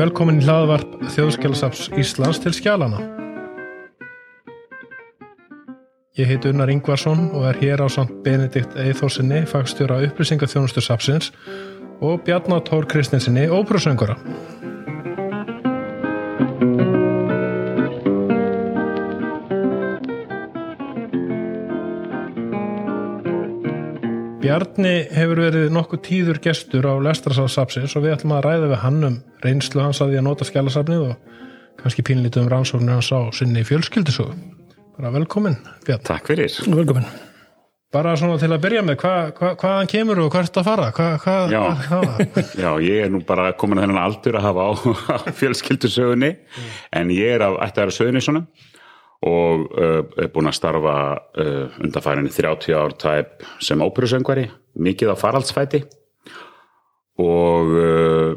Velkomin í hlaðvarp Þjóðskjálasaps Íslands til skjálana. Ég heit Unnar Ingvarsson og er hér á samt Benedikt Eithósinni, fagstjóra upplýsingaþjónustu sapsins og Bjarnar Tór Kristinsinni, ópröðsöngura. Bjarni hefur verið nokkuð tíður gestur á Lestrasalsapsins og við ætlum að ræða við hann um reynslu hans að því að nota skjálasafnið og kannski pínlítið um rannsóknir hans á sinni fjölskyldisögu. Bara velkomin, Bjarni. Takk fyrir. Velkomin. Bara svona til að byrja með, hva, hva, hvaðan kemur og hvert að fara? Hva, hva, Já. Já, ég er nú bara komin að þennan aldur að hafa á, á fjölskyldusögunni en ég er af ættaðara söðunissunum og uh, er búin að starfa uh, undanfærinni 30 ár tæp sem óperusöngvari, mikið á faraldsfæti. Og uh,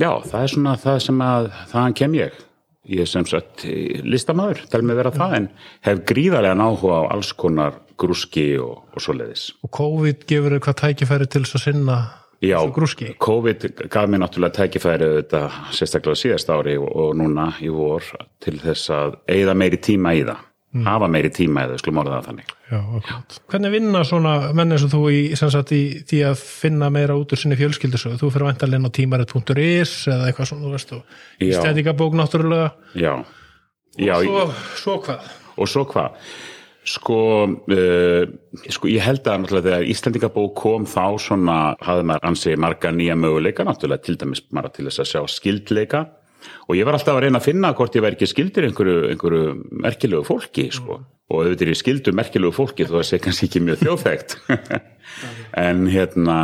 já, það er svona það sem að þaðan kem ég. Ég er sem sagt listamæður til mig vera það en hef gríðarlega áhuga á alls konar grúski og, og svoleiðis. Og COVID gefur þér hvað tækifæri til þess að sinna Já? COVID gaf mér náttúrulega tækifæri þetta sérstaklega síðast ári og, og núna í vor til þess að eigða meiri tíma í það hafa meiri tíma í það, skulum orða það þannig Já, okkur. Hvernig vinna svona menn eins og þú í, sagt, í því að finna meira út úr sinni fjölskyldisögu? Þú fyrir vantarlega inn á tímarit.is eða eitthvað svona, þú veist, og Já. stendingabók náttúrulega. Já, já og ég- svo, svo hvað? og svo hvað sko, uh, sko ég held að þegar Íslandingabók kom þá svona hafði maður ansið marga nýja möguleika náttúrulega til dæmis bara til þess að sjá skildleika og ég var alltaf að reyna að finna hvort ég væri ekki skildur einhverju, einhverju merkilegu fólki sko. Og auðvitað er ég skildur merkilegu fólki þó að það sé kannski ekki mjög þjóðþægt en hérna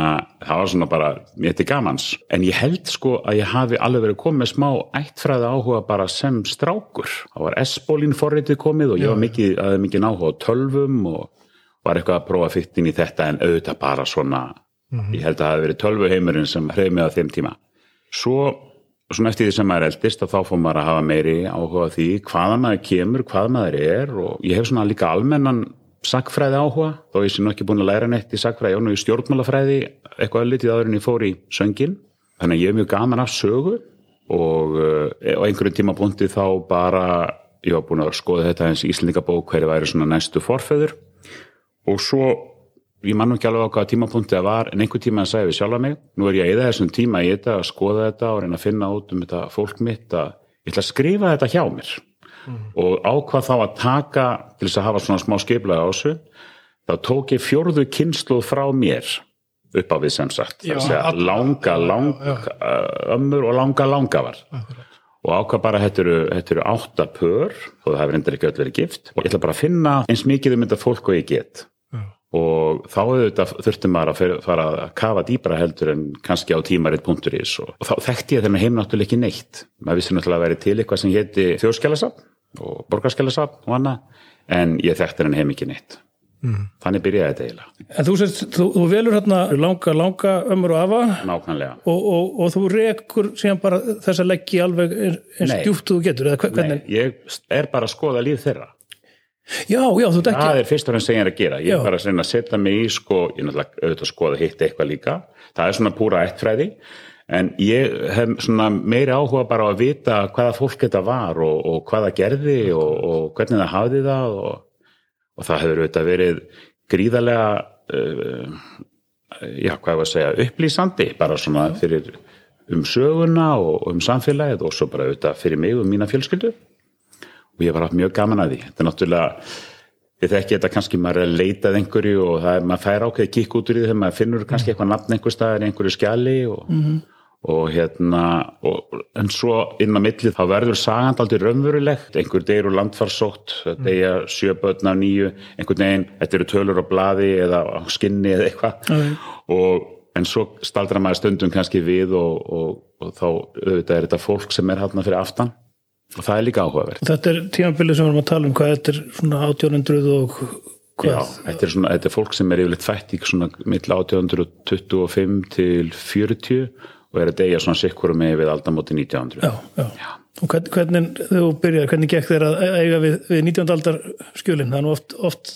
það var svona bara mér til gamans en ég held sko að ég hafi alveg verið komið með smá ættfræði áhuga bara sem strákur. Það var S-bólín forritið komið og ég var mikið, aðeins mikið áhuga á tölvum og var eitthvað að prófa fyrt inn í þetta en auðvitað bara svona ég held að það hafi verið tölvuheimurinn sem hreif mig á þeim tíma. Svo svona eftir því sem maður eldist og þá fór maður að hafa meiri áhuga því hvaða maður kemur, hvað maður er og ég hef svona líka almennan sakfræði áhuga, þó ég sé nú ekki búin að læra neitt í sakfræði, ég var nú í stjórnmálafræði eitthvað litið áður en ég fór í söngin þannig að ég er mjög gaman af sögu og uh, á einhverjum tímapunkti þá bara ég var búin að skoða þetta eins íslendingabók hverju væri svona næstu forfeður. Og svo ég man nú ekki alveg á hvaða tímapunkti það var en einhver tíma að segja við sjálfa mig nú er ég að eða þessum tíma í þetta að skoða þetta og reyna að finna út um þetta fólk mitt að ég ætla að skrifa þetta hjá mér. Og ákvað þá að taka til þess að hafa svona smá skiplega á þessu þá tók ég fjórðu kynsluð frá mér upp á við sem sagt. Já, það segja alla- langa, langa ömmur og langa, langa var og ákvað bara þetta eru, átta pör og það hefur reyndar ekki öll verið gift og ég ætla bara að finna eins mikið um þetta fólk og ég get og þá auðvitað þurfti maður að fara að kafa dýbra heldur en kannski á tímarit.is og, og þá þekkti ég þennan heim náttúrulega ekki neitt. Maður vissi náttúrulega að veri til eitthvað sem héti þjóðskjálasafn og borgarskjálasafn og annað en ég þekkti þennan heim ekki neitt. Þannig byrjaði þetta eiginlega. En þú, sést, þú, þú velur hérna langa, langa ömur og afa? Nákvæmlega. Og, og, og þú rekur síðan bara þess að leggja alveg eins og þú getur eða hve- Nei, hvernig? ég er bara að skoða líf þeirra Já, já, þú ekki það er fyrst og fremst sem ég er að gera. Ég er bara að setja mig í sko, ég er náttúrulega auðvitað að skoða hitt eitthvað líka. Það er svona púra ættfræði en ég hef svona meiri áhuga bara á að vita hvaða fólk þetta var og, og hvað það gerði og, og hvernig það hafði það og, og það hefur auðvitað verið gríðarlega uh, já, hvað var að segja upplýsandi bara svona fyrir um söguna og, og um samfélagið og svo bara auðvitað fyrir mig og mína fjölskyldu og ég var haft mjög gaman að því. Þetta er náttúrulega ég þekki þetta kannski maður er að leita að einhverju og það er, maður fær ákveði kikk út úr því þegar maður finnur kannski eitthvað nafn einhver staðar í einhverju skjali og, og hérna og, en svo inn á milli þá verður sagand aldrei raunverulegt. Einhver deyr úr landfarsótt deyja sjö börn af nýju einhvern veginn, þetta eru tölur á blaði eða á skinni eða eitthvað. Og en svo staldra maður stundum kannski við og, og, og þá auðvitað er þetta fólk sem er hérna fyrir aftan og það er líka áhugavert Þetta er tímabilið sem við erum að tala um hvað þetta er svona 1800 og hvað Já, þetta er, svona, þetta er fólk sem er yfirleitt fætt í svona mill 1825 til 40 og er að deyja svona sikkurum með við aldamóti 1900 já, já. Og hvern- hvernig þú byrjar, hvernig gekk þér að eiga við, við 19. aldar skjölinn, það er nú oft, oft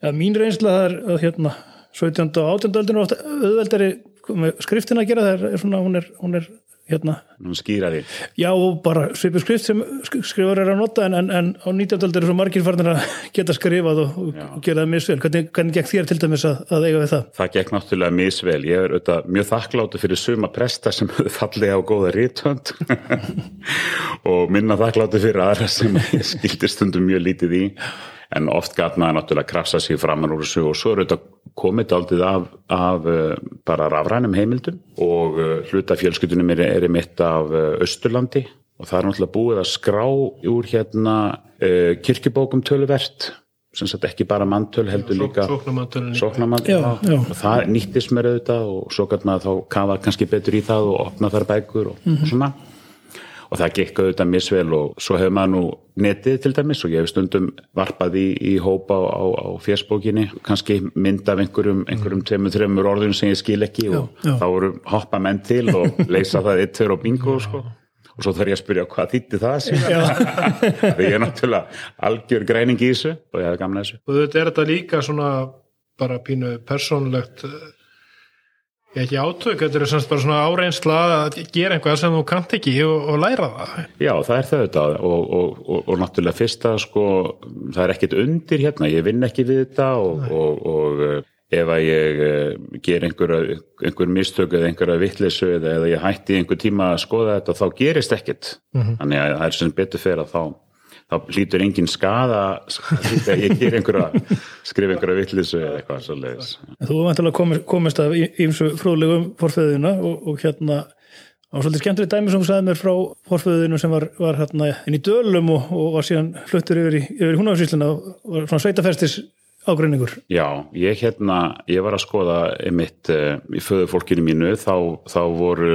ja, mín reynsla það er að hérna 17. og 18. aldar er oft auðveldari með skriftina að gera það er svona, hún er, hún er hérna Nú skýra því. Já, og bara svipu skrift sem sk- skrifar er að nota en, en, en á 19. aldar er svo margir farnir að geta skrifað og, og, gera það misvel. Hvernig, hvernig gekk þér til dæmis að, að eiga við það? Það gekk náttúrulega misvel. Ég er auðvitað mjög þakkláttu fyrir suma presta sem fallið á góða rítönd og minna þakkláttu fyrir aðra sem ég skildi stundum mjög lítið í. En oft gæt maður náttúrulega krafsa sig framan úr þessu og svo er auðvitað komið aldrei af, af uh, bara rafrænum heimildum og uh, hluta fjölskyldunum er, er mitt af Östurlandi og það er náttúrulega búið að skrá úr hérna uh, kirkjubókum töluvert sem sagt ekki bara manntöl heldur líka Já, já. og það nýttist mér auðvitað og svo gæt maður þá kafa kannski betur í það og opna þar bækur og, og svona og það gekk auðvitað misvel og svo hefur maður nú netið til dæmis og ég hef stundum varpað í, í hópa á, á, á fjersbókinni, kannski mynd af einhverjum, einhverjum tveimur, þreimur orðum sem ég skil ekki og já. þá voru hoppa menn til og leysa það eitt, tveir og bingo sko. og svo þarf ég að spyrja hvað þýtti það því ég er náttúrulega algjör græning í þessu og ég hef gamla þessu og þetta er þetta líka svona bara pínu persónlegt eh, ég ekki átök, þetta er semst bara svona áreinsla að gera eitthvað sem þú kannt ekki og, og læra það. Já, það er það þetta og, og, og, náttúrulega fyrsta sko, það er ekkit undir hérna, ég vinn ekki við þetta og, og eh, ef að ég uh, ger einhverja einhver mistök eða einhverja vittlisu eða, ég hætti einhver tíma að skoða þetta þá gerist ekkit, þannig að það er sem betur fyrir að þá þá hlýtur engin skada að ég ger einhverja skrifa einhverja vittlisu eða eitthvað svo leiðis Þú vantilega komist, af ímsu fróðlegum forföðina og, og hérna á svolítið skemmtrið dæmi sem þú sagði mér frá forföðinu sem var, var hérna inn í dölum og, og var síðan fluttur yfir í, í húnafísluna og var svona sveitafestis ágreiningur. Já, ég hérna, ég var að skoða einmitt uh, í föðufólkinu mínu þá, þá voru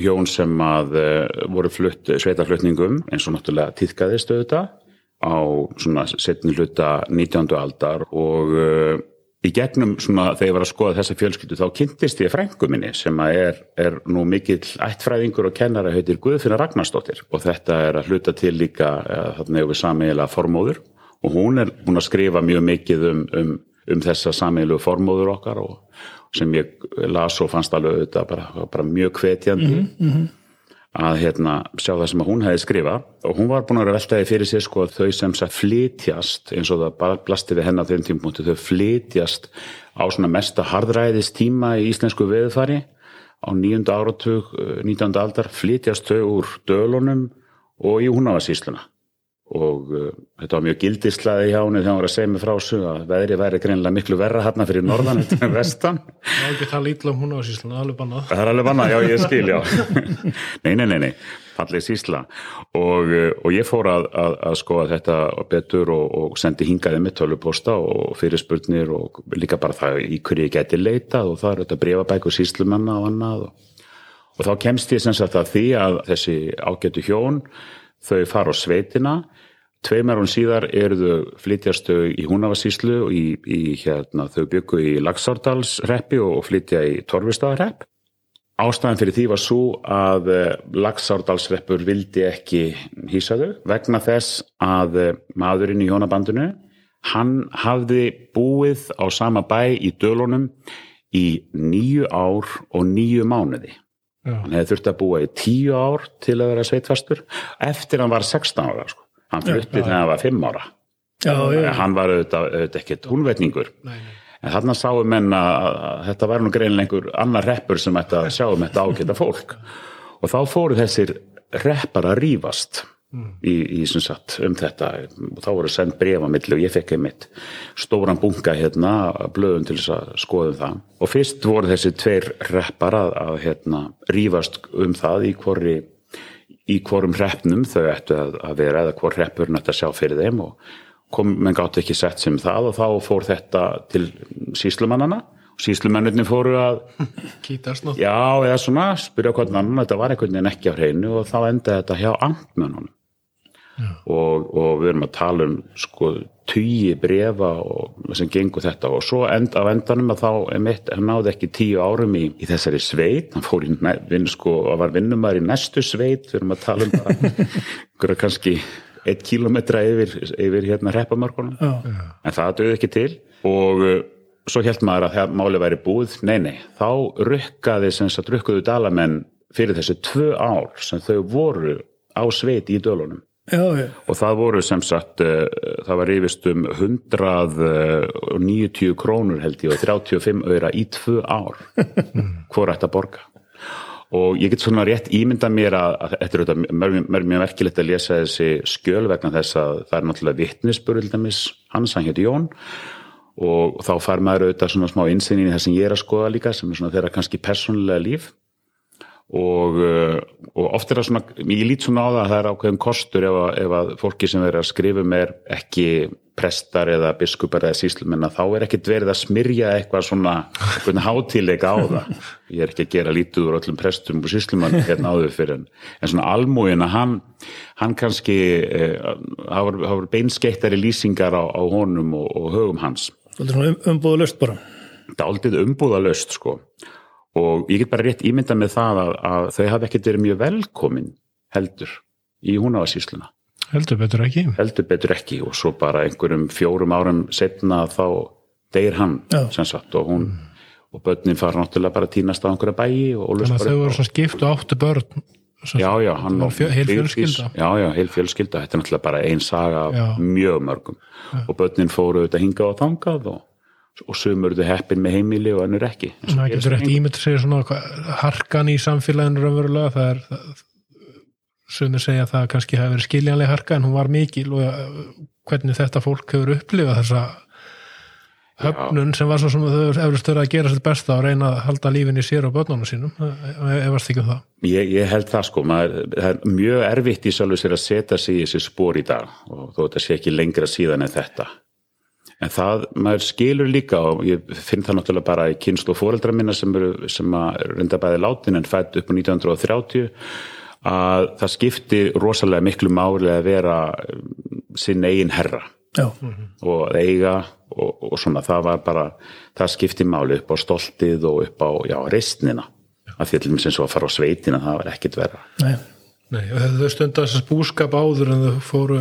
hjón sem að uh, voru flutt sveitaflutningum eins og náttúrulega týðkaðist auðvitað á svona setni hluta 19. aldar og uh, í gegnum svona þegar ég var að skoða þessa fjölskyldu þá kynntist ég frængu minni sem að er, er nú mikill ættfræðingur og kennara heitir Guðfinna Ragnarsdóttir og þetta er að hluta til líka þarna hefur við samiðilega formóður og hún er búin að skrifa mjög mikið um, um, um þessa samiðilegu formóður okkar og sem ég las og fannst alveg auðvitað bara, bara mjög hvetjandi mm -hmm. að hérna, sjá það sem hún hefði skrifað og hún var búin að veltaði fyrir sér sko að þau sem sagt flytjast eins og það bara blasti við hennar þeim tímpunktu þau flytjast á svona mesta hardræðis tíma í íslensku veðfari á nýjunda áratug 19. aldar flytjast þau úr dölunum og í húnavarsísluna og uh, þetta var mjög gildislaði hjá henni þegar hún var að segja mig frá þessu að veðri væri greinilega miklu verra hérna fyrir norðan en vestan. Það er ekki það lítla um hún á síslan, alveg bannað. Það er alveg bannað, já ég skil, já. Nei, nei, nei, nei, fallið sísla og, uh, og ég fór að, að, að skoða þetta betur og, og sendi hingaði með töluposta og fyrirspurnir og líka bara það í hverju ég geti leitað og það er þetta breyfabæk og síslumanna og annað og, og þá kemst ég sem sagt að því að þessi ágætu hjón þau fara á sveitina. Tveimar hún síðar eru þau flytjastu í Húnavasíslu í, í hérna, þau byggu í Laxárdalsreppi og flytja í Torfistaðarrepp ástæðan fyrir því var svo að Laxárdalsreppur vildi ekki hýsa þau vegna þess að maðurinn í hjónabandinu hann hafði búið á sama bæ í dölunum í nýju ár og nýju mánuði Já. hann hefði þurft að búa í tíu ár til að vera sveitfastur eftir hann var 16 ára sko. hann flutti þegar hann var 5 ára. Já, já, hann var auðvitað, auðvitað ekkert húnvetningur. En þarna sáum menn að, þetta var nú greinilega einhver annar reppur sem ætti að sjá um þetta ágæta fólk. Og þá fóru þessir reppar að rífast í, í sem sagt um þetta. Og þá voru sendt brefa milli og ég fekk einmitt stóran bunga hérna blöðum til þess að skoða um það. Og fyrst voru þessi tveir reppar að, að hérna rífast um það í hvorri í hvorum hreppnum þau ættu að, að vera eða hvor hreppurinn ættu að sjá fyrir þeim. Og kom, menn gátt ekki sett sem það og þá fór þetta til síslumannana og síslumennirni fóru að Kítast náttúrulega já eða svona spyrja hvernig annan þetta var einhvern veginn ekki á hreinu og þá endaði þetta hjá amtmennunum og, og við erum að tala um sko tugi brefa sem gengur þetta. Og svo end, af endanum að þá er mitt, hann náði ekki tíu árum í, í þessari sveit, hann fór í vinn sko og var vinnumar í næstu sveit. Við erum að tala um bara kannski eitt kílometra yfir, yfir hérna reppamarkunum en það döði ekki til. Og uh, svo held maður að það máli væri búið. Nei nei, þá rukkaði rukkuðu dalamenn fyrir þessi tvö ár sem þau voru á sveit í dölunum já, já, og það voru sem sagt uh, það var yfirst um 190 krónur held ég og 35 öyra í tvö ár. Hvor ætti að borga? Og ég get svona rétt ímynda mér að, að þetta er auðvitað mjög, mjög, verkilegt að lesa þessi skjöl vegna þess að það er náttúrulega vittnisspöruldamis hans, hann hétt Jón. Og þá fær maður auðvitað svona smá insinni í það sem ég er að skoða líka sem er svona þeirra kannski persónulega líf og, uh, og oft er það svona, ég lít svona á það að það er ákveðum kostur ef að, ef að fólki sem er að skrifa með ekki prestar eða biskupar eða síslumenn þá er ekkert verið að smyrja eitthvað svona hátilega á það. Ég er ekki að gera lítið úr öllum prestum og síslumann hérna áður fyrir en, en svona almúina, hann, hann kannski eh, það eh, voru beinskeittari lýsingar á, á honum og, og högum hans. Þetta er svona um, umbúða löst bara. Þetta er aldrei umbúða löst sko og ég get bara rétt ímynda með það að, að þau hafi ekkert verið mjög velkomin heldur í húnavarsísluna heldur betur ekki. Heldur betur ekki. Og svo bara einhverjum fjórum árum setna þá deyr hann Já. sem sagt og hún og börnin fara náttúrulega bara að týnast á einhverja bæi þannig að þau voru svona skipt og áttu börn Já, já, hann var fjö- heil fjölskylda. Já, já, heil fjölskylda, þetta er náttúrulega bara ein saga Já. mjög mörgum. Og börnin fóru auðvitað hingað og þangað og, og sumur auðvitað heppin með heimili og önnur ekki. Það gerist getur rétt ímynd að segja svona hvað, harkan í samfélaginu raunverulega það er það, sumir segja að það kannski hafi verið skiljanleg harka en hún var mikil og uh, hvernig þetta fólk hefur upplifað þessa höfnun sem var svo sem þau hefur stöður að gera sitt besta og reyna að halda lífin í sér og börnunum sínum. Efast ekki um það? Ég, ég held það sko, maður, það er mjög erfitt í sjálfu sér að setja sig í þessi spór í dag. Og þó þetta sé ekki lengra síðan en þetta. En það, maður skilur líka og ég finn það náttúrulega bara í kynst og fóreldra minna sem, eru, sem að reynda bæði látin en fætt upp á 1930 að það skipti rosalega miklu máli að vera um, sinn eigin herra. Já, og að eiga og, og svona það var bara, það skipti máli upp á stoltið og upp á, já, reistnina af því að eins og að fara á sveitina það var ekkit vera nei, Nei, og þau stundu þessast búskap áður en þau fóru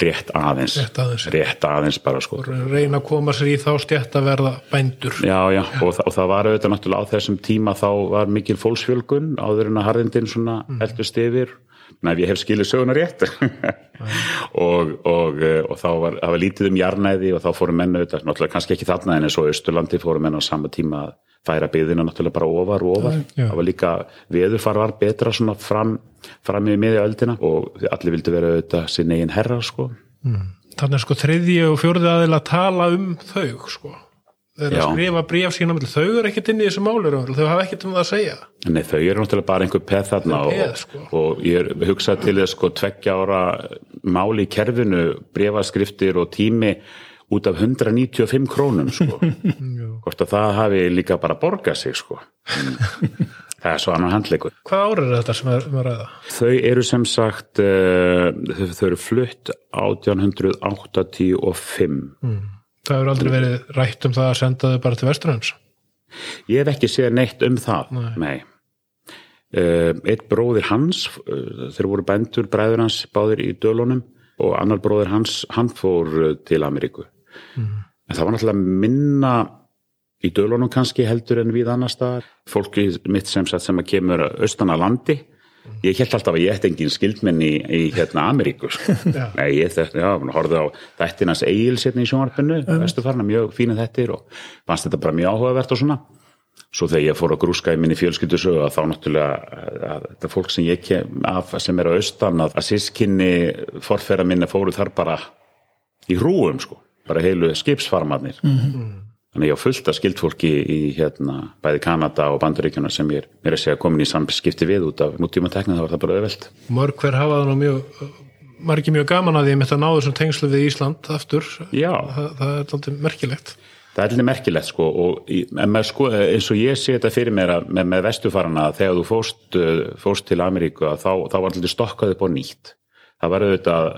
rétt aðeins, Rétt aðeins. rétt aðeins bara sko. Reyna að koma sér í þá stjætt að verða bændur. Já, já, og, þa- og það var auðvitað náttúrulega á þessum tíma þá var mikil fólksfjölgun áður en að harðindin svona eldust yfir. Nei, ef ég hef skilið söguna rétt. Og, og, eh, og þá var, það var lítið um jarnæði og þá fóru menn auðvitað, náttúrulega kannski ekki þarna en eins og Östurlandi fóru menn á sama tíma að færa byðina náttúrulega bara ofar og ofar það var líka, veðurfar var betra svona fram, fram í miðja öldina og allir vildu vera auðvitað sinn eigin herra sko þannig er sko þriðji og fjórði aðeil að tala um þau sko Já. að skrifa bréf sína milli. þau eru ekkert inn í þessu raunverulega, þau hafa ekkert um það að segja Nei, þau eru náttúrulega bara einhver peð þarna Þau peð, og, sko. og ég hugsað til þess sko tveggja ára máli í kerfinu, brefaskriftir og tími út af 195 krónum sko. hvort að það hafi líka bara borgað sig sko. Mm. það er svo annar handleikur. hvað árið er þetta sem er um að ræða? Þau eru sem sagt, uh, þau, þau eru flutt 1885. það hefur aldrei verið rætt um það að senda þau bara til vesturhans Ég hef ekki séð neitt um það, nei. Uh, eitt bróðir hans, uh, þeir voru bændur bræður hans báðir í dölunum og annar bróðir hans, hann fór til Ameríku. En það var náttúrulega minna í dölunum kannski heldur en við annar staðar. Fólki mitt sem sem að kemur austan að landi, ég held alltaf að ég ætti engin skildmenn í, í hérna Ameríku. Sko. Nei, ég þetta, já, horfði á þættinans eigils hérna í sjónvarpinu, vestu farna, mjög fínir þættir og fannst þetta bara mjög áhugavert og svona. Svo þegar ég fór að grúska í minni fjölskyldusögu að þá náttúrulega að þetta fólk sem ég kem af sem er á austan að, að sískinni forfæra minni fóru þar bara í hrúum sko, bara heilu skipsfarmarnir. Þannig ég á fullt af skildfólki í hérna bæði Kanada og Bandaríkjuna sem ég er mér að segja komin í samskipti við út af mútíma tekna þá var það bara auðvelt. mörg hver hafa það nú mjög margir mjög gaman að því að ná þessum tengslu við Ísland aftur Já. það, það er alltaf merkilegt Það er alveg merkilegt sko og í- en maður sko, eins og ég sé þetta fyrir mér að, með, með vestufarana að þegar þú fóst, uh, fóst til Ameríku að þá, þá var alltaf stokkað upp á nýtt. Það var auðvitað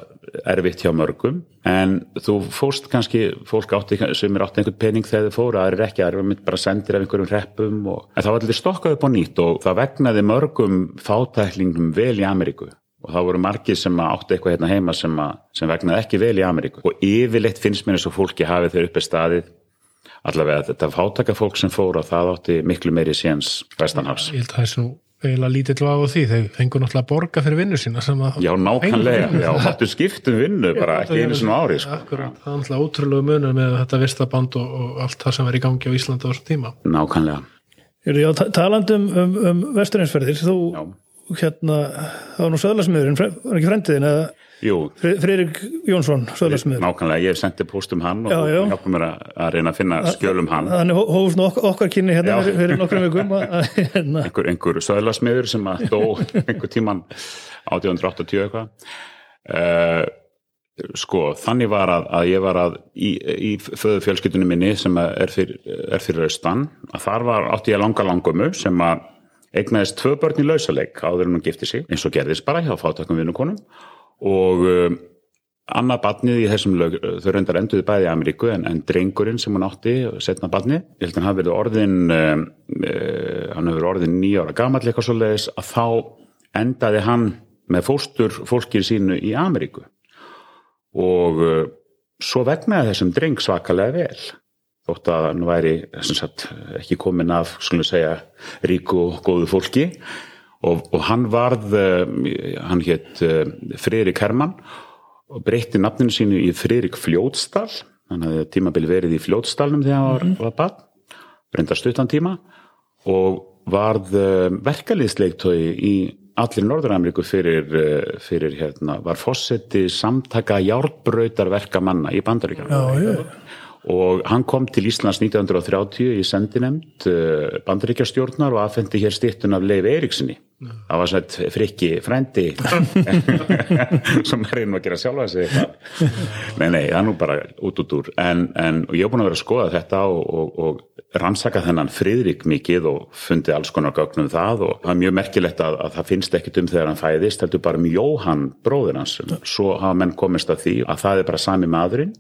erfitt hjá mörgum en þú fóst kannski, fólk átti sem er átti einhvern pening þegar þið fóru, aðrir ekki, aðrir var bara sendir af einhverjum hreppum og, en það var alltaf stokkað upp á nýtt og það vegnaði mörgum fátæklingum vel í Ameríku. Og það voru margir sem átti eitthvað hérna heima sem, að, sem vegnaði ekki vel í Ameríku. Og yfirleitt finnst mér eins og fólki hafið þau uppi staðið. Allavega þetta fátaka fólk sem fóra það átti miklu meiri séns vestanhafs. Ég held að það sé nú eiginlega lítill á því, þeir fengur náttúrulega borga fyrir vinnu sína sem að Já, nákvæmlega, já, hattu skiptum vinnu bara ekki einu svona ári sko. Akkurat, það er náttúrulega ótrúlega munur með þetta vistaband og, og allt það sem er í gangi á Íslandi á þessum tíma. Nákvæmlega. Heyrðu, Já, ta- talandi um, um, um vesturins,ferðir þú, Já. Hérna, það var nú söðlasmiðurinn, var ekki frendiðin eða? Jú, Fri- Friðrik Jónsson, söðlasmiður nákvæmlega, ég hef sendið póstum hann og Já, já. hjálpa mér að, reyna að finna skjölum hann. Þannig hó- hófust nú okkar, okkar kynni hérna Já. fyrir, nokkrum vikum. Hérna, einhver, einhver söðlasmiður sem að dó einhver tíman 1880 eitthvað. Uh, sko, þannig var að, að ég var að í, í föðu fjölskyldunum minni sem er fyrir, er fyrir austan að þar var átti ég langa langömu sem að eignaðist tvö börn í lausaleik áður en hún gifti sig, eins og gerðist bara hjá fátökum vinnukonum og um, annað barnið í þessum lög, þau reyndar enduði bæði í Ameríku en, en drengurinn sem hún átti, setna barnið, ég held að hann verið orðin um, uh, hann verið orðin nýja ára gamall eitthvað svo leiðis að þá endaði hann með fóstur fólkið sínu í Ameríku. Og uh, svo vegnaði þessum dreng svakalega vel þótt að hann væri sagt, ekki komin af segja, ríku og góðu fólki. Og, og hann varð uh, hann hétt uh, Friðrik Hermann og breytti nafninu sínu í Friðrik Fljótsdal. Hann hafði tímabil verið í Fljótsdalnum þegar hann var, var bann breyndar stuttan tíma og varð uh, verkalýðsleiktói í allir Norður-Ameríku fyrir, fyrir hérna, var fósetti samtaka járbrautarverka manna í Bandaríkjana og hann kom til Íslands 1930 í sendinemnd uh, bandaríkjastjórnar og aðfendi hér stittun af Leif Eiríksinni það var svona frikki frændi sem er einu að gera sjálfa sig nei, nei, það er nú bara út út úr. En, en ég hef búin að vera að skoða þetta og, og, og rannsaka þennan friðrik mikið og fundi alls konar gögnum það og það er mjög merkilegt að, að það finnst ekkit um þegar hann fæðist, heldur bara um Jóhann bróðir hans, svo hafa menn komist að því að það er bara sami maðurinn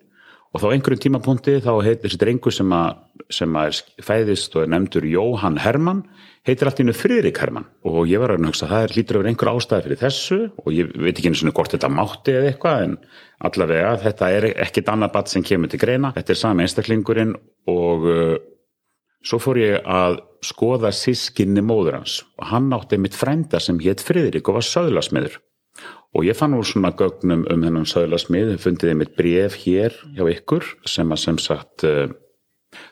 og þá einhverjum tímapunkti þá heitir þessi drengur sem að, sem að er fæðist og er nefndur Jóhann Hermann heitir allt í hennu Friðrik Hermann. Og ég var að hugsa að það er að vera einhver ástæði fyrir þessu? Og ég veit ekki einu svona hvort þetta mátti eða eitthvað en allavega þetta er ekkit annað bat sem kemur til greina. Þetta er sami einstaklingurinn og uh, svo fór ég að skoða sískinni móður hans. Og hann átti mitt frænda sem hétt Friðrik og var söðlasmiður og ég fann úr svona gögnum um hennan söðlasmið, fundið ég mitt bref hér hjá ykkur sem að sem sagt uh,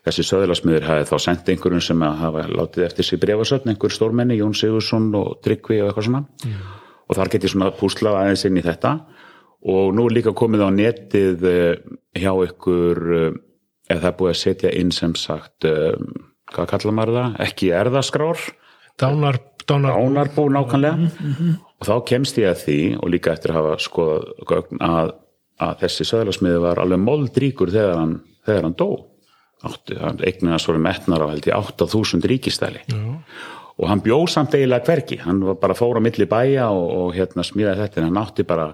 þessi söðlasmiður hafi þá sendt einhverjum sem að hafa látið eftir sig brefasöfn, einhver stórmenni, Jón Sigursson og Tryggvi og eitthvað svona. Og þar get ég svona púslað aðeins inn í þetta. Og nú líka komið á netið uh, hjá ykkur uh, eða það er búið að setja inn sem sagt uh, hvað kallar maður það? Ekki erðaskrár? Dánar, dánar, ánarbú nákvæmlega og þá kemst ég að því og líka eftir að hafa skoðað að, að þessi söðlarsmiði var alveg moldríkur þegar hann, þegar hann dó. Eignina svo metnar á held ég 8000 ríkistæli og hann bjóð samt eiginlega hverki hann var bara fór á milli bæja og, og hérna smíðaði þetta en hann átti bara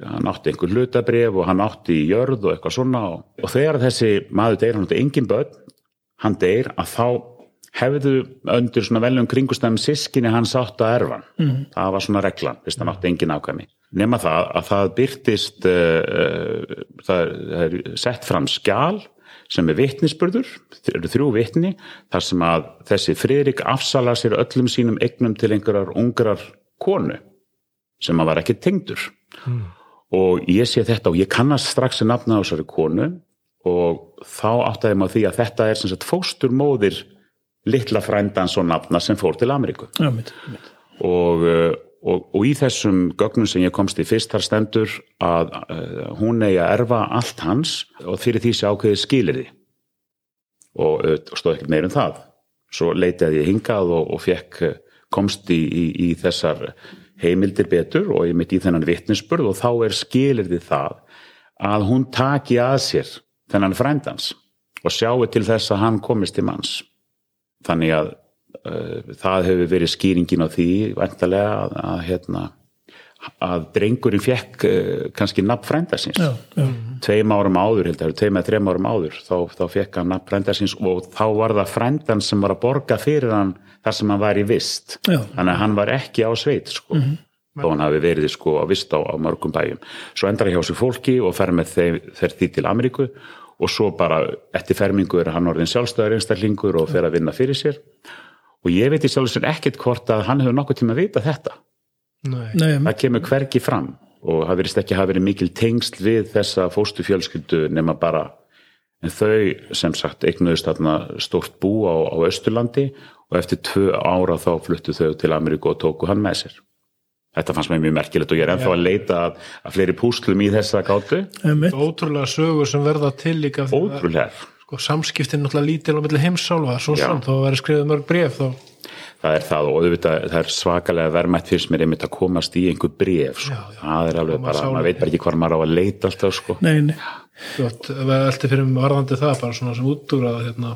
hann átti einhver hlutabrif og hann átti í jörð og eitthvað svona og, og þegar þessi maður deyr, hann átti engin börn hann deyr að þá hefðu undir svona veljum kringustæðum sískinni hans átt að erfan mm. það var svona reglan, fyrst hann átti engin ákvæmi nema það að það byrtist uh, það, er, það er sett fram skjál sem er vitnisspurður, það eru þrjú vitni þar sem að þessi Friðrik afsala sér öllum sínum eignum til einhverjar ungrar konu sem að var ekki tengdur mm. og ég sé þetta og ég kannast strax að nafna á þessari konu og þá áttaði maður því að þetta er sem sagt fósturmóðir litla frændans og nafna sem fór til Ameríku. Já, mitt, mitt. og, og, og í þessum gögnum sem ég komst í fyrst þar stendur að uh, hún eigi að erfa allt hans og fyrir því sé ákveðið skilir því og, og stóð ekkert meir um það. Svo leitaði ég hingað og, og fekk komst í, í, í þessar heimildir betur og ég mitt í þennan vittnesburð og þá er skilir því það að hún taki að sér þennan frændans og sjáu til þess að hann komist til manns þannig að uh, það hefur verið skýringin á því vantarlega að, að, hérna, að drengurinn fekk uh, kannski nafn frændarsins tveim árum áður, held að tveim eða þreim árum áður þá, þá fekk hann nafn frændarsins og þá var það frændan sem var að borga fyrir hann þar sem hann var í vist. Já. þannig að hann var ekki á sveit sko. þó hann hafi verið sko á vist á, á mörgum bæjum. Svo endar hjá sér fólki og fer með þeir, þeir því til Ameríku og svo bara eftir fermingu er hann orðin sjálfstæður einstaklingur og fer að vinna fyrir sér. Og ég veit í sjálf sér ekkert hvort að hann hefur nokkuð tíma að vita þetta. Nei. Það kemur hvergi fram. Og það verist ekki hafa verið mikil tengsl við þessa fóstu fjölskyldu nema bara en þau sem sagt eignuðist stórt bú á, á Östurlandi og eftir tvö ára þá fluttu þau til Ameríku og tóku hann með sér þetta fannst mér mjög merkilegt og ég er ennþá að leita að, að fleiri púslum í þessa gátu ótrúlega sögur sem verða til líka ótrúlega sko, samskiptin náttúrulega lítil á milli heimsálfa svo Já. samt, þá verður skrifið mörg bref þá, það er það og auðvitað það er svakalega verðmætt fyrst mér einmitt að komast í einhver bref sko. Já, já. það er alveg bara, maður veit bara ekki hvað maður á að leita alltaf sko. Nei, nei. við eldi fyrir mig varðandi það bara svona sem útúrað hérna,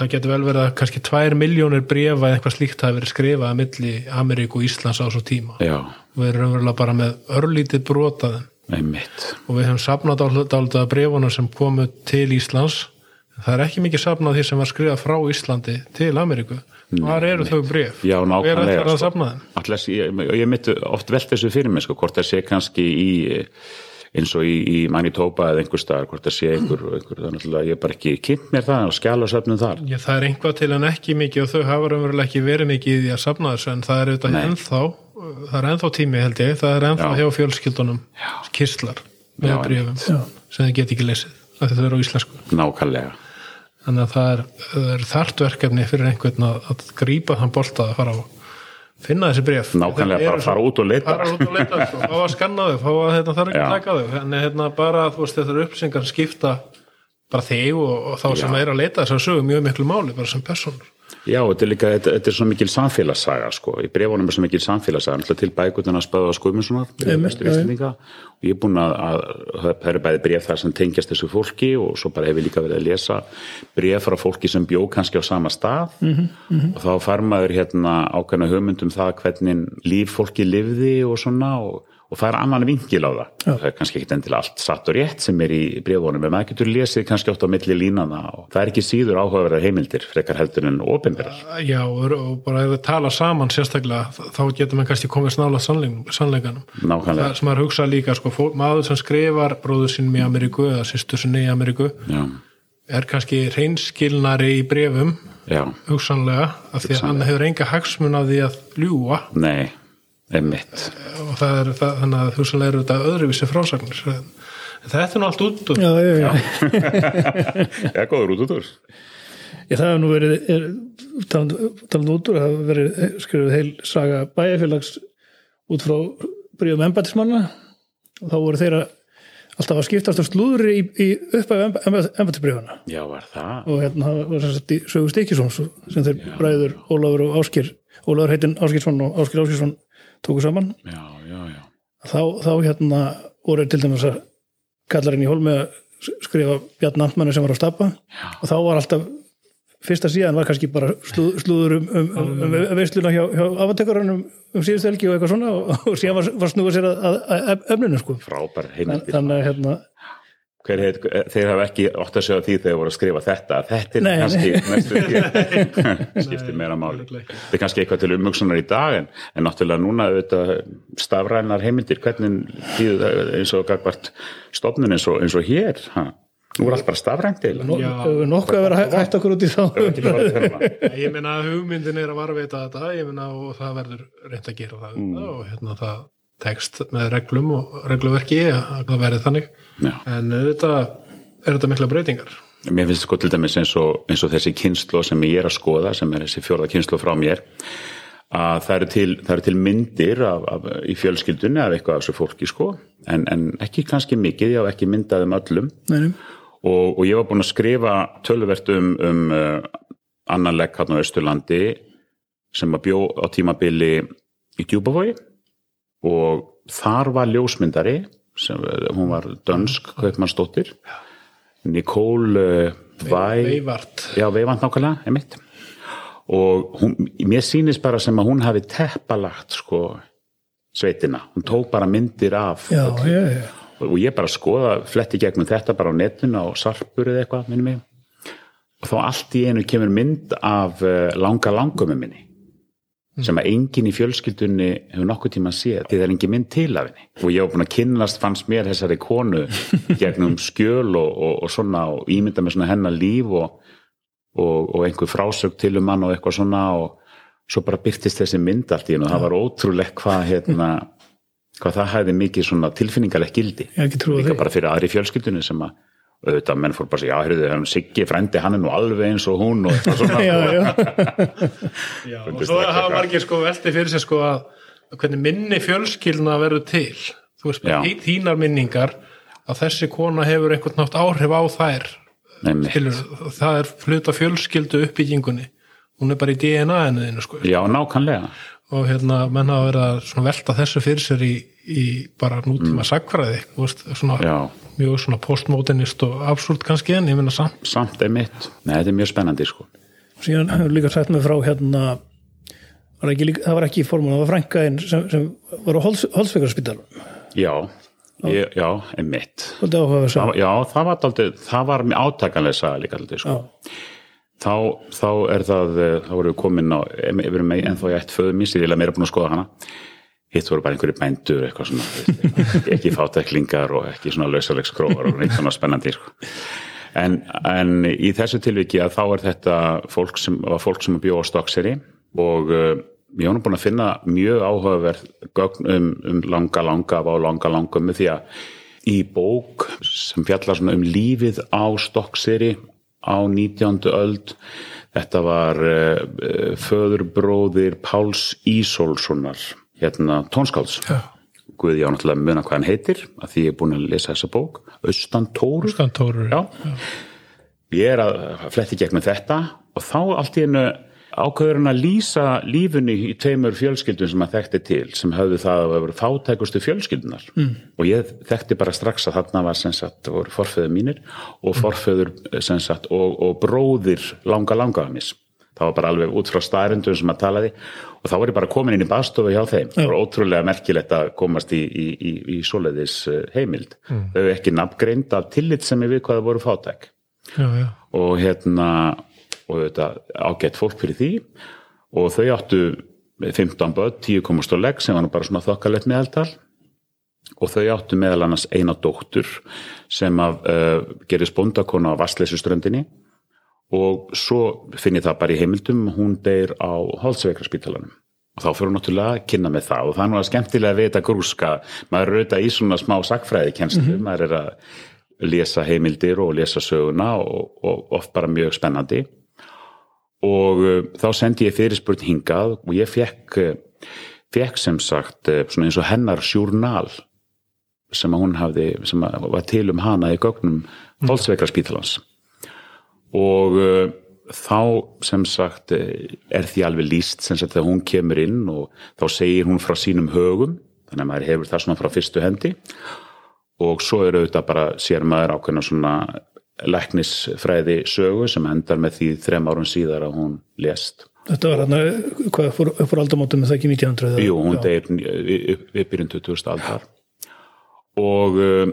það getur vel verið að kannski tvær miljónir brefa eða eitthvað slíkt hafi verið skrifað að milli Ameríku og Íslands á svo tíma. Já, við erum raunverulega bara með örlítið brotaðin einmitt. Og við höfum safnað dálítið að brefunum sem komu til Íslands. Það er ekki mikið safnað því sem var skrifað frá Íslandi til Ameríku. Hvar eru þau bref? Já, nákvæmlega sko. ég, ég myndi oft velt þessu fyrir mig sko, hvort það sé kannski í eins og í, í Manitoba eða einhver staðar, hvort það sé einhver, einhver þannig að ég bara ekki kynnt mér það og skjala söfnum þar. Já, það er einhvað til en ekki mikið og þau hafa raunverulega ekki verið mikið í því að safna þessu en það er auðvitað ennþá það er ennþá tími held ég, það er ennþá Já. hjá fjölskyldunum kistlar með Já, brefum Já. sem þið get ekki lesið af því þau eru á íslensku. Nákvæmlega. Þannig að það er, er þart verkefni fyrir einhvern að, að grípa þann bolta að fara á finna þessi bref Nákvæmlega, bara fara út og leita. fara út og leita, sko, fá að skanna þau fá að hérna, þarf ekki að taka þau. En hérna, bara þú veist þetta upplýsingar skipta bara þig og, og þá sem Já. er að leita þess að sögu mjög miklu máli bara sem personur Já, þetta er líka, þetta, þetta er svo mikil samfélagssaga sko, í brefunum er svo mikil samfélagssaga. Náttúrulega til bækutuna spöðu vestur Íslendinga. Og ég er búin að, að það eru bæði bref þar sem tengjast þessu fólki og svo bara hef ég líka verið að lesa bref frá fólki sem bjó kannski á sama stað. -hmm, og þá fær maður hérna ákveðna hugmyndum það hvernig líf fólki lifði og svona og, og það er annan vinkil á það. Það er kannski ekki endilega allt satt og rétt sem er í brefunum en maður getur lesið kannski oft á milli línana og það er ekki síður áhugaverðar heimildir frekar heldur en opinberar. Já, og, bara ef við tala saman sérstaklega, þá getur maður kannski komið snála sannleikanum. Nákvæmlega. Það sem maður hugsa líka, sko, fólk, maður sem skrifar bróður sínum í Ameríku eða sýstur sinni í Ameríku Já, er kannski reynskilnari í brefum, já, hugsanlega, af því að hann hefur enga hagsmun af því að ljúa nei, einmitt. Og það er það, þannig að hugsanlega eru þetta öðruvísi frásagnir. Þetta er nú allt út og Já, já, já. Já, góður út út úr Ég, það hefur nú verið, er, talandi út úr, það hefur verið skrifið heil saga bæjarfélags út frá bríðum embættismanna. Og þá voru þeirra alltaf að skiptast á slúðri í, í uppæðu embættisbríðana Já, var það? og hérna það var sem sagt í sögu Stikisons sem þeir bræður Ólafur og Áskir Ólafur heitin Áskirsson og Áskir Áskirsson tóku saman. Já, já, já. Þá, þá hérna voru til dæmis að kallarinn í hólmi að skrifa Bjarn Amtmanni sem var á stappa. Og þá var alltaf fyrsta síðan var kannski bara slúð, slúður um, um, um, um veisluna hjá, hjá afatökurinn um, síðustu helgi og eitthvað svona og, og síðan var, var snúið sér að, efninu sko. Frábær heimildir. Þannig að hérna Hver heit, þeir hafa ekki ótt að segja því þegar þeir voru að skrifa þetta þetta er Nei, kannski skiptir meira máli. Þetta er kannski eitthvað til umhugsunar í dag en, en náttúrulega núna auðvitað, stafrænar heimildir. Hvernig þýðu það eins og gagvart stofnun eins og, eins og hér? Ha? nú er allt bara stafrænt hefur nokkuð að vera hæ- hætt okkur út í þá. Ég meina að hugmyndin er að varveita þetta ég meina og það verður reynd að gera það mm. og hérna það tekst með reglum og regluverki að það verði þannig. Já. en þetta er þetta mikla breytingar. Mér finnst sko til dæmis eins og, eins og þessi kynslo sem ég er að skoða, sem er þessi fjórða kynslo frá mér, að það eru til, það eru til myndir af, af, í fjölskyldunni af eitthvað af þessu fólki sko, en, en ekki kannski mikið, ég haf ekki myndað um öllum. Nei, nei. og, og ég var búin að skrifa töluvert um, um uh, annan legg hann á Östurlandi sem að bjó á tímabili í Djúbavogi og þar var ljósmyndari sem, hún var dönsk kaupmannsdóttir. Nicole uh, Væ veivart. Já, veifand nákvæmlega, emitt og hún, mér sýnist bara sem að hún hafi teppalagt sko sveitina, hún tók bara myndir af já, já, já. og ég bara skoða, fletti gegnum þetta bara á netinu á sarpur eða eitthvað minni mig. Og þá allt í einu kemur mynd af uh, langa langömmu minni sem að enginn í fjölskyldunni hefur nokkuð tíma að sé því það er engin mynd til af henni. Og ég var búin að kynnast fannst mér þessari konu gegnum skjöl og, og, og svona og ímynda með svona hennar líf og, og, og einhver frásög til um hann og eitthvað svona og svo bara byrtist þessi mynd allt í hennu og það var ótrúlegt hvað hérna hvað það hæði mikið svona tilfinningalegt gildi. Ég hef ekki trúið líka bara fyrir aðri fjölskyldunni sem að auðvitað menn fór bara að segja, já, heyrðu, hann Siggi frændi, hann er nú alveg eins og hún og eitthvað svona já, já, Já, og svo hafa margir sko velti fyrir sig sko að hvernig minni fjölskyldna verður til. Þú veist, í þínar minningar að þessi kona hefur einhvern nátt áhrif á þær Skilur, það er fluta fjölskyldu uppbyggingunni hún er bara í DNA-inu þínu sko. Já, nákvæmlega og hérna menn hafa verið að svona velta þessu fyrir sér í, í bara nútíma sagfræði Mm. já, mjög svona postmodernist og absúrt kannski en ég minna samt samt er mitt Nei, þetta er mjög spennandi sko. Síðan hefur líka sagt mig frá hérna var ekki, líka- það var ekki í formun, það var frænka einn sem, sem var á Holsvegarspítalum já, ég, já, er mitt Það já, það var var átakanlega saga líka daldið sko þá, þá er það, eh, þá vorum við komin á, við erum með ennþá í eitt föðum ég er meira búin að skoða hana hitt voru bara einhverju bændur eitthvað svona, ekki fátæklingar og ekki svona lausalegsgrófar og neitt svona spennandi sko. en, en í þessu tilviki að þá er þetta fólk sem, fólk sem bjóð á stokkseri og uh, ég nú búin að finna mjög áhugaverð gögn um, um langa langa á langa langa með því að í bók sem fjallar svona um lífið á stokkseri á 19. öld þetta var uh, föðurbróðir Páls Ísolssonar hérna tónskálds Já. Guði á náttúrulega muna hvað hann heitir að því ég er búin að lesa þessa bók Austantórur Stantóru Já. Ég er að fletti gegnum þetta og þá allt í hennu ákveður hann að lýsa lífunni í tveimur fjölskyldum sem hann þekkti til sem höfðu það að vera fátækustu fjölskyldunar mm. og ég þekkti bara strax að þarna var sem sagt, voru forföður mínir og forföður sem sagt og, og bróðir langa langa mis það var bara alveg út frá staðrindum sem að talaði. Og þá var ég bara komin inn í baðstofu hjá þeim. Það var ótrúlega merkilegt að komast í, í, í, í svoleiðis eh, heimild. Þau hefur ekki nafngreind af tillit sem ég við hvað það voru fátæk. Já, já. og hérna og þetta ágætt fólk fyrir því. Og þau áttu 15 börn, 10 komast á legg sem var nú bara svona þokkalegt meðaltal. Og þau áttu meðal annars eina dóttur sem að uh, gerist bóndakona á Vastleysuströndinni og svo finn ég það bara í heimildum hún deyr á Holtzveikarspítalanum og þá fyrir hún náttúrulega að kynna með það. Og það er nú að skemmtilega að vita grúska. Maður er auðvitað í svona smá sagfræði kenslu, maður er að lesa heimildir og lesa söguna og, og oft bara mjög spennandi og uh, þá sendi ég fyrirspurn hingað og ég fekk, uh, fekk sem sagt svona eins og hennar sjúrnal sem að hún hafði, sem að var til um hana í gögnum Holtzveikarspítalans og uh, þá sem sagt er því alveg líst sem sagt þegar hún kemur inn og þá segir hún frá sínum högum þannig að maður hefur það svona frá fyrstu hendi. Og svo er auðvitað bara sér maður ákveðna svona læknisfræði sögu sem endar með því þrem árum síðar að hún lést. þetta var hérna, hvað fór, úr aldamótum er það ekki 1900 eða- Jú, hún Já. deyr upp, upp byrjun 2000 aldar og, um,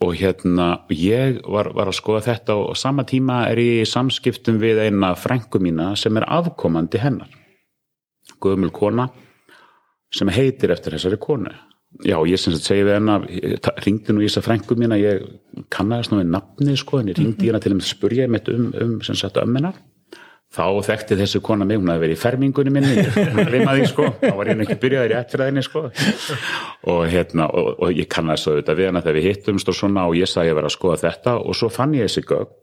og hérna ég var, var að skoða þetta og sama tíma er ég í samskiptum við eina frængu mína sem er afkomandi hennar gömul kona sem heitir eftir þessari konu já, ég sem sagt segi við hennar ringdi nú í þessa frængu mína ég kannaðist nú við nafni sko en ég ringdi í hennar til að spurja mitt um, um sem sagt ömminar þá þekkti þessi kona mig, hún hafði verið í fermingunni minni, hún reymaði sko, þá var ég ekki byrjaði rétt fyrir henni sko. Og hérna, og, og ég svo auðvitað við hana þegar við hittumst og svona og ég sagði að ég verið að skoða þetta og svo fann ég þessi gögn.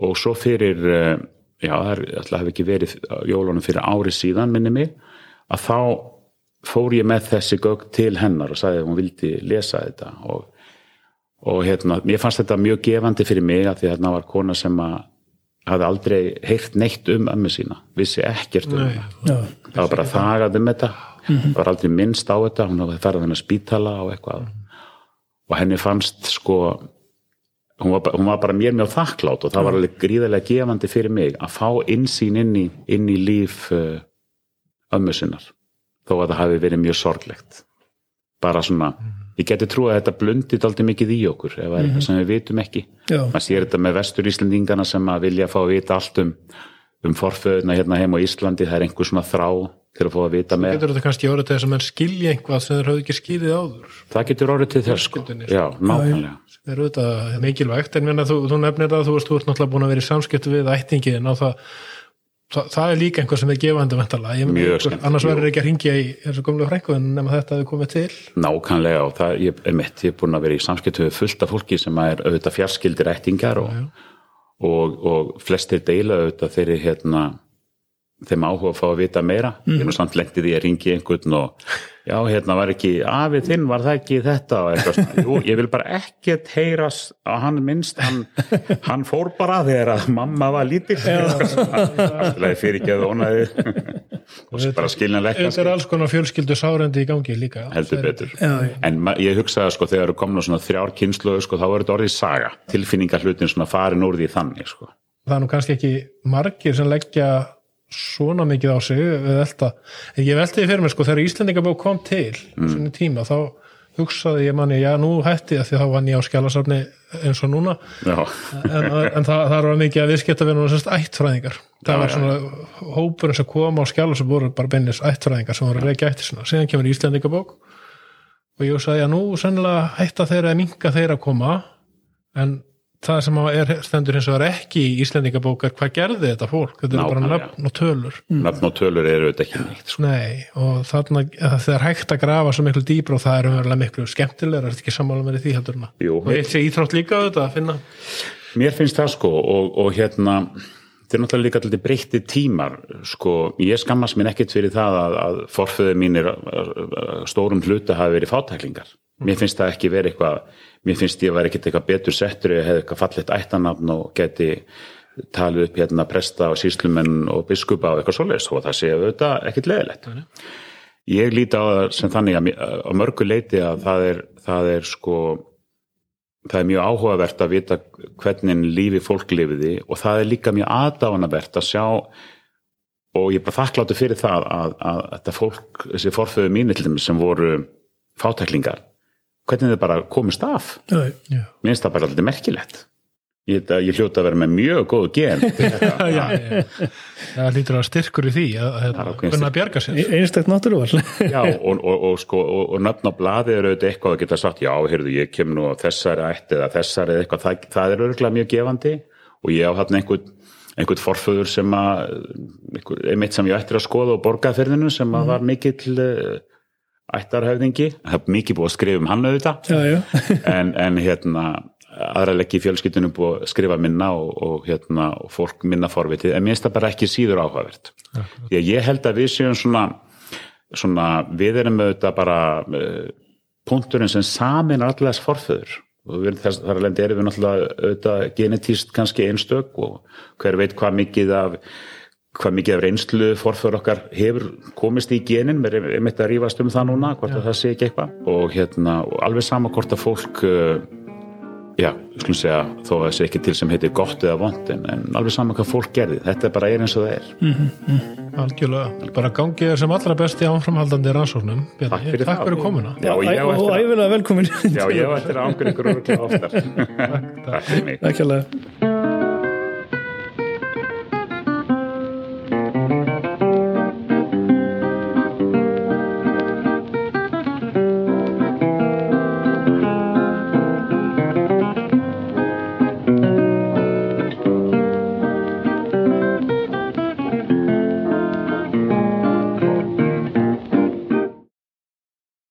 Og svo fyrir, eh, já það er alltaf ekki verið jólunum fyrir ári síðan minni mig, að þá fór ég með þessi gögn til hennar og sagði að hún vildi lesa þetta. Og, og hérna, mér fannst þetta mjög gefandi fyrir mig að því þarna var kona sem að hafði aldrei heyrt neitt um ömmu sína, vissi ekkert um Nei. það það var bara þagað um þetta það var aldrei minnst á þetta, hún hafði ferðað hennar spítala og eitthvað. Og henni fannst sko hún var, hún var bara mér mjög þakklátt og það var alveg gríðarlega gefandi fyrir mig að fá innsýn inn í, inn í líf uh, ömmu sinnar þó að það hafi verið mjög sorglegt. Bara svona ég geti trú að þetta blundið aldrei mikið í okkur ef það er eitthvað sem við vitum ekki. Já. maður sér þetta með vestur Íslendingana sem að vilja fá að vita allt um, um forföðuna hérna heim á Íslandi. Það er einhver svona þrá til að fá að vita með. getur þetta kannski orðið til þess að menn skilja einhvað sem þeir hafði ekki skilið áður. Það getur orðið til þess sko. Sko. já, nákvæmlega. Sem er auðvitað mikilvægt en þú, þú nefnir það, þú veist, þú ert náttúrulega búin að vera í samskiptu við ættingin og það, það, það er líka einhvað sem er gefandi vantala, annars verður ekki að ringja í þessu gömlu frænkuðin nema þetta hefur komið til. Nákvæmlega og það ég, er mitt, ég er búin að vera í samskiptu við fullt af fólki sem er auðvitað fjarskildir ættingar og, og, og flestir deila auðvitað þeirri hérna þeim áhuga að fá að vita meira. Ég er nú samt lendið í að ringi einhvern og já, hérna var ekki afið þinn, var það ekki þetta? og eitthvað svona, jú, ég vil bara ekkert heyrast að hann minnst hann, hann fór bara þegar að mamma var lítill það fyrir ekki að ónaði og bara skiljanlega Þetta er alls konar fjölskyldu sárendi í gangi líka. Heldur betur. Já, já. en ég hugsaði sko þegar eru komin á svona þrjár kynslu sko, þá er þetta orðið saga. Tilfinningar hlutin svona farin úr því þannig sko. það svona mikið á sig við ég velti því fyrir mér sko þegar Íslendingabók kom til mm. svona tíma þá hugsaði ég manni já nú hætti að því þá vann ég á skjálasafni eins og núna já, en, en það, það var mikið að viðskiptavinna og sérst ættfræðingar það Já, var já. svona hópurinn sem kom á skjálasafn voru bara beinnis ættfræðingar sem voru reykja ætti sinna síðan kemur Íslendingabók og ég hugsaði að nú sennilega hætta þeirra að minka þeirra að koma en það sem er, stendur hins vegar ekki í Íslendingabók er hvað gerði þetta fólk? Þetta er bara nöfn og tölur. Nafn og tölur eru þetta ekki neitt sko. Nei, og þarna það er hægt að grafa svo miklu dýbra og það er umverulega miklu skemmtilegra, er þetta ekki sammála með því heldur og eitt sé íþrótt líka auðvitað að finna. Mér finnst það sko og, og hérna þetta er náttúrulega líka alltaf breytti tímar sko, ég skammast mér ekkert fyrir það að, að forföðu mínir stórum hluta hafi verið fátæklingar mér finnst það ekki verið eitthvað mér finnst ég væri ekkert eitthvað betur settur ég hefði eitthvað fallegt ættanafn og geti talið upp hérna presta og síslumenn og biskupa og eitthvað svoleiðis og það sé auðvitað ekkert leðilegt ég líti á það sem þannig að á mörgu leiti að það er, það er sko það er mjög áhugavert að vita hvernig lífi fólk lifiði og það er líka mjög aðdáanavert að sjá og ég er bara þakkláttu fyrir það að, að þetta fólk, þessi forföðu þeim sem voru fátæklingar hvernig þið bara komist af? Finnst það bara alltaf merkilegt. Ég, ég hljóta að vera með mjög góð gen. Það lítur að styrkur í því að Það hvernig að bjarga sér. Einstakt náttúruval. Já, og, og, og, sko, og, og nöfn á blaði eru auðvitað eitthvað að geta sagt, já, heyrðu, ég kem nú þessari ætti eða þessari eða eitthvað, það, það er örgulega mjög gefandi og ég á þarna einhvern, einhvern forföður sem að, einmitt sem ég ættir að skoða og borgaðferðinu sem að var mikill uh, ættarhöfðingi, það er mikið búið að skrifa um hann auðvitað, Já, já, en, en hérna, aðra leggja í fjölskyldunum búið að skrifa minna og, og hérna, og fólk minna forvitið, en mér finnst það bara ekki síður áhugavert. Því að ég held að við séum svona, svona við erum auðvitað bara uh, punkturinn sem samin allar þess forföður. Og við, þess, þar alveg erum við náttúrulega auðvitað genetíst kannski einstök og hver veit hvað mikið af hvað mikið af reynslu forföður okkar hefur komist í genin, við erum einmitt að rífast um það núna, hvort að það sé ekki eitthvað. Og hérna, og alveg sama hvort að fólk uh, já, skulum segja þó að það sé ekki til sem heitir gott eða vond en, en alveg sama hvað fólk gerði, þetta bara er eins og það er. Algjörlega, bara gangið er sem allra besti áframhaldandi rannsóknum. Takk fyrir Takk fyrir komuna. Já, og æfilega velkomin. Já, ég var eftir að ángur ykkur oftar. Takk fyrir mig.